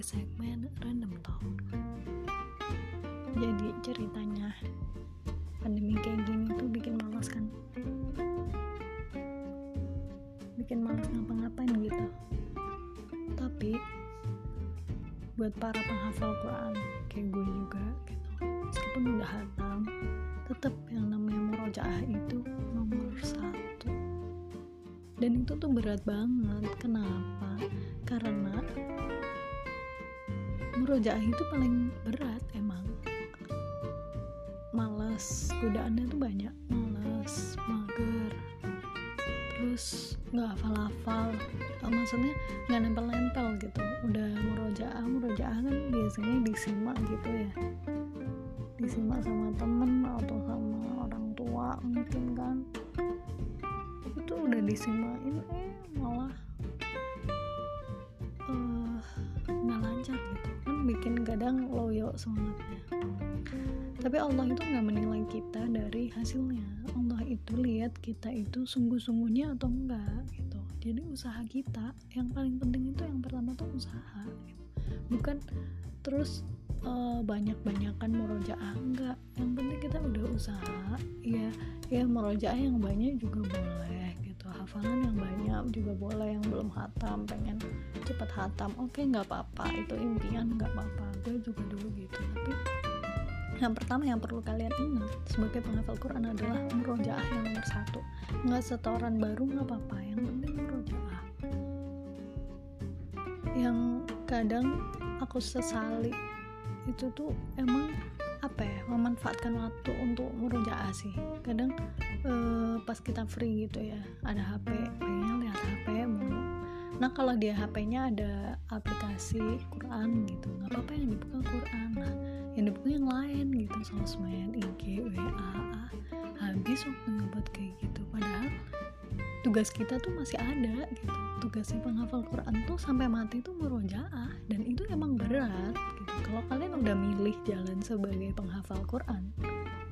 lumayan random tau jadi ceritanya pandemi kayak gini tuh bikin malas kan? Bikin malas ngapa-ngapain gitu. Tapi buat para penghafal Quran kayak gue juga gitu. Meskipun udah hatam tetap yang namanya murojaah itu nomor satu. Dan itu tuh berat banget. Kenapa murojaah itu paling berat emang. Malas godaannya tuh banyak. Malas mager. Terus nggak hafal-hafal. Maksudnya nggak nempel-nempel gitu. Udah murojaah murojaah kan biasanya disimak gitu ya. Disimak sama temen atau sama orang tua mungkin kan. Itu udah disimakin eh malah bikin kadang loyo semangatnya. Tapi Allah itu nggak menilai kita dari hasilnya. Allah itu lihat kita itu sungguh-sungguhnya atau enggak gitu. Jadi usaha kita yang paling penting itu yang pertama tuh usaha gitu. bukan terus uh, banyak-banyakan murojaah enggak yang penting kita udah usaha ya. Ya murojaah yang banyak juga boleh gitu hafalan yang banyak juga boleh yang belum hatam pengen cepet hatam. Oke okay, nggak apa-apa itu impian nggak apa-apa. Gue juga dulu gitu tapi yang pertama yang perlu kalian ingat sebagai penghafal Quran adalah murojaah yang nomor satu. Nggak setoran baru nggak apa-apa yang penting murojaah. Yang kadang aku sesali itu tuh emang apa ya memanfaatkan waktu untuk murojaah sih. Kadang eh, pas kita free gitu ya ada HP pengen lihat HP mulu. Nah kalau dia HP-nya ada aplikasi Quran gitu nggak apa-apa yang dibuka Quran. Nah yang dibuka yang lain gitu sosmed IG WA habis waktunya buat kayak gitu. Padahal tugas kita tuh masih ada gitu. Tugasnya penghafal Quran tuh sampai mati tuh murojaah dan itu emang berat gitu. Kalau kalian udah milih jalan sebagai penghafal Quran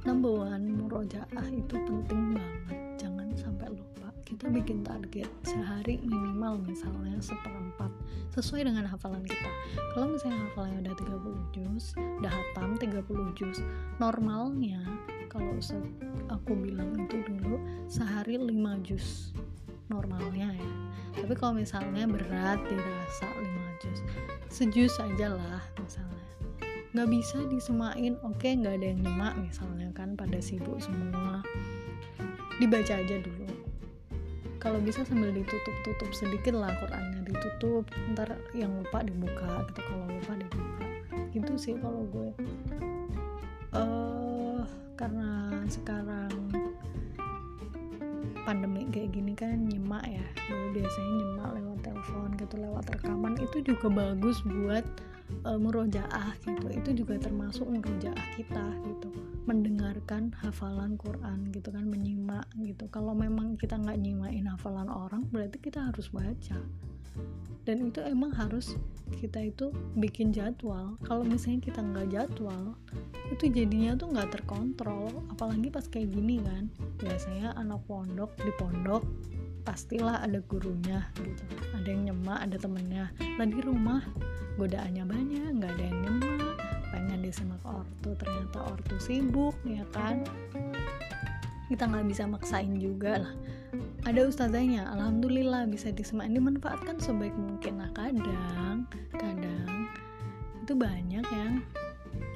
number one murojaah itu penting banget. Jangan sampai lupa kita bikin target sehari minimal misalnya seperempat sesuai dengan hafalan kita. Kalau misalnya hafalannya udah 30 juz udah hatam 30 juz normalnya kalau aku bilang itu dulu sehari 5 juz normalnya ya. Tapi kalau misalnya berat dirasa 5 juz sejus aja lah misalnya. Nggak bisa disemain oke okay, nggak ada yang nyemak misalnya kan pada sibuk semua. Dibaca aja dulu kalau bisa sambil ditutup-tutup sedikit lah Qurannya ditutup ntar yang lupa dibuka gitu. Kalau lupa dibuka. Gitu sih kalau gue. Uh, karena sekarang pandemi kayak gini kan nyemak ya. Gue biasanya nyemak lewat telepon gitu lewat rekaman. Itu juga bagus buat uh, murojaah gitu. Itu juga termasuk murojaah kita gitu. Mendengarkan hafalan Quran gitu kan menyimak gitu. Kalau memang kita nggak nyimain hafalan orang berarti kita harus baca. Dan itu emang harus kita itu bikin jadwal. Kalau misalnya kita nggak jadwal itu jadinya tuh nggak terkontrol. Apalagi pas kayak gini kan. Biasanya anak pondok di pondok pastilah ada gurunya gitu. Ada yang nyemak ada temennya. Lah di rumah godaannya banyak nggak ada yang nyemak pengen disimak ortu ternyata ortu sibuk ya kan? Kita nggak bisa maksain juga lah. Ada ustazahnya alhamdulillah bisa disemak dimanfaatkan sebaik mungkin nah kadang kadang. Itu banyak yang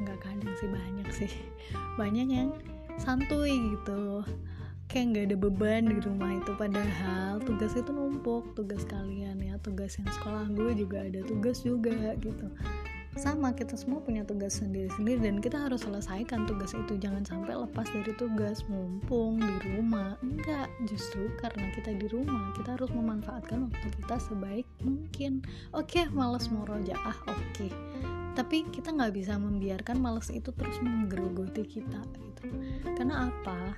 nggak kadang sih banyak sih. Banyak yang santuy gitu kayak nggak ada beban di rumah itu. Padahal tugas itu numpuk tugas kalian ya tugas yang sekolah gue juga ada tugas juga gitu. Sama kita semua punya tugas sendiri-sendiri dan kita harus selesaikan tugas itu. Jangan sampai lepas dari tugas. Mumpung di rumah. Enggak justru karena kita di rumah kita harus memanfaatkan waktu kita sebaik mungkin. Oke okay, males rojaah oke. Okay. tapi kita nggak bisa membiarkan males itu terus menggerogoti kita gitu. Karena apa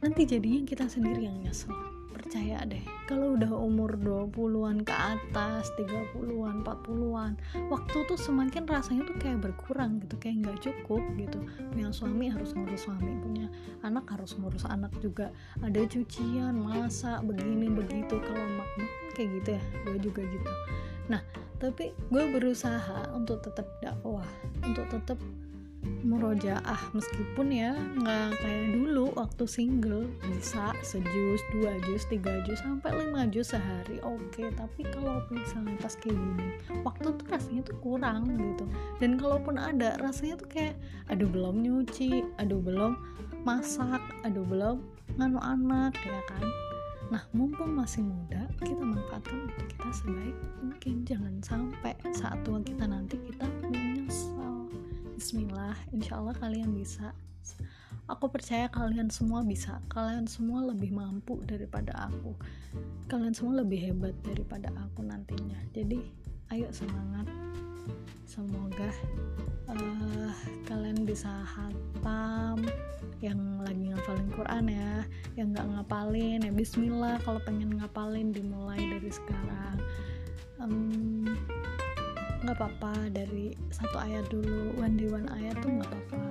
nanti jadinya kita sendiri yang nyesel. Percaya deh kalau udah umur 20-an ke atas 30-an 40-an waktu tuh semakin rasanya tuh kayak berkurang gitu kayak nggak cukup gitu. Punya suami harus ngurus suami punya anak harus ngurus anak juga. Ada cucian masak begini begitu. Kalau mak kayak gitu ya gue juga gitu. Nah tapi gue berusaha untuk tetap dakwah untuk tetap murojaah. Meskipun ya nggak kayak waktu single bisa sejus dua jus tiga jus sampai lima jus sehari oke okay. tapi kalau misalnya pas kayak gini waktu tuh rasanya tuh kurang gitu dan kalaupun ada rasanya tuh kayak aduh belum nyuci aduh belum masak aduh belum nganu anak ya kan Nah, mumpung masih muda, kita manfaatkan untuk kita sebaik mungkin. Jangan sampai saat tua kita nanti kita menyesal. Bismillah, insya Allah kalian bisa. Aku percaya kalian semua bisa. Kalian semua lebih mampu daripada aku. Kalian semua lebih hebat daripada aku nantinya. Jadi, ayo semangat. Semoga uh, kalian bisa hatam yang lagi ngapalin Quran ya yang nggak ngapalin ya Bismillah kalau pengen ngapalin dimulai dari sekarang um, apa-apa dari satu ayat dulu one day one ayat tuh nggak apa-apa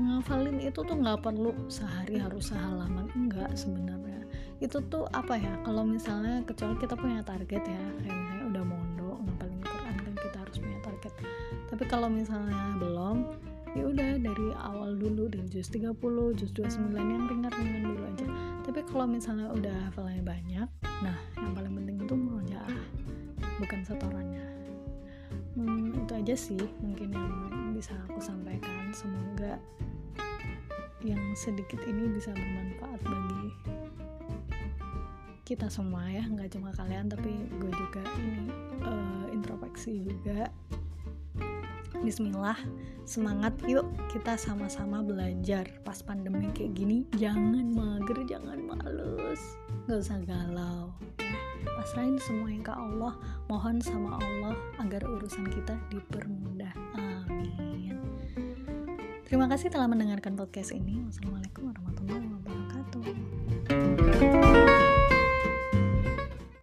ngafalin itu tuh nggak perlu sehari harus sehalaman enggak sebenarnya. Itu tuh apa ya kalau misalnya kecuali kita punya target ya kayak misalnya udah mondok ngapalin Quran kan kita harus punya target. Tapi kalau misalnya belum ya udah dari awal dulu dari juz 30 juz 29 yang ringan-ringan dulu aja. Tapi kalau misalnya udah hafalannya banyak nah yang paling penting itu murojaah bukan setorannya. Hmm, itu aja sih mungkin yang bisa aku sampaikan. Semoga yang sedikit ini bisa bermanfaat bagi kita semua ya nggak cuma kalian tapi gue juga ini uh, introspeksi juga. Bismillah semangat yuk kita sama-sama belajar. Pas pandemi kayak gini jangan mager jangan males. Nggak usah galau pasrahin semuanya ke Allah. Mohon sama Allah agar urusan kita dipermudah. Amin Terima kasih telah mendengarkan podcast ini. Wassalamualaikum warahmatullahi wabarakatuh.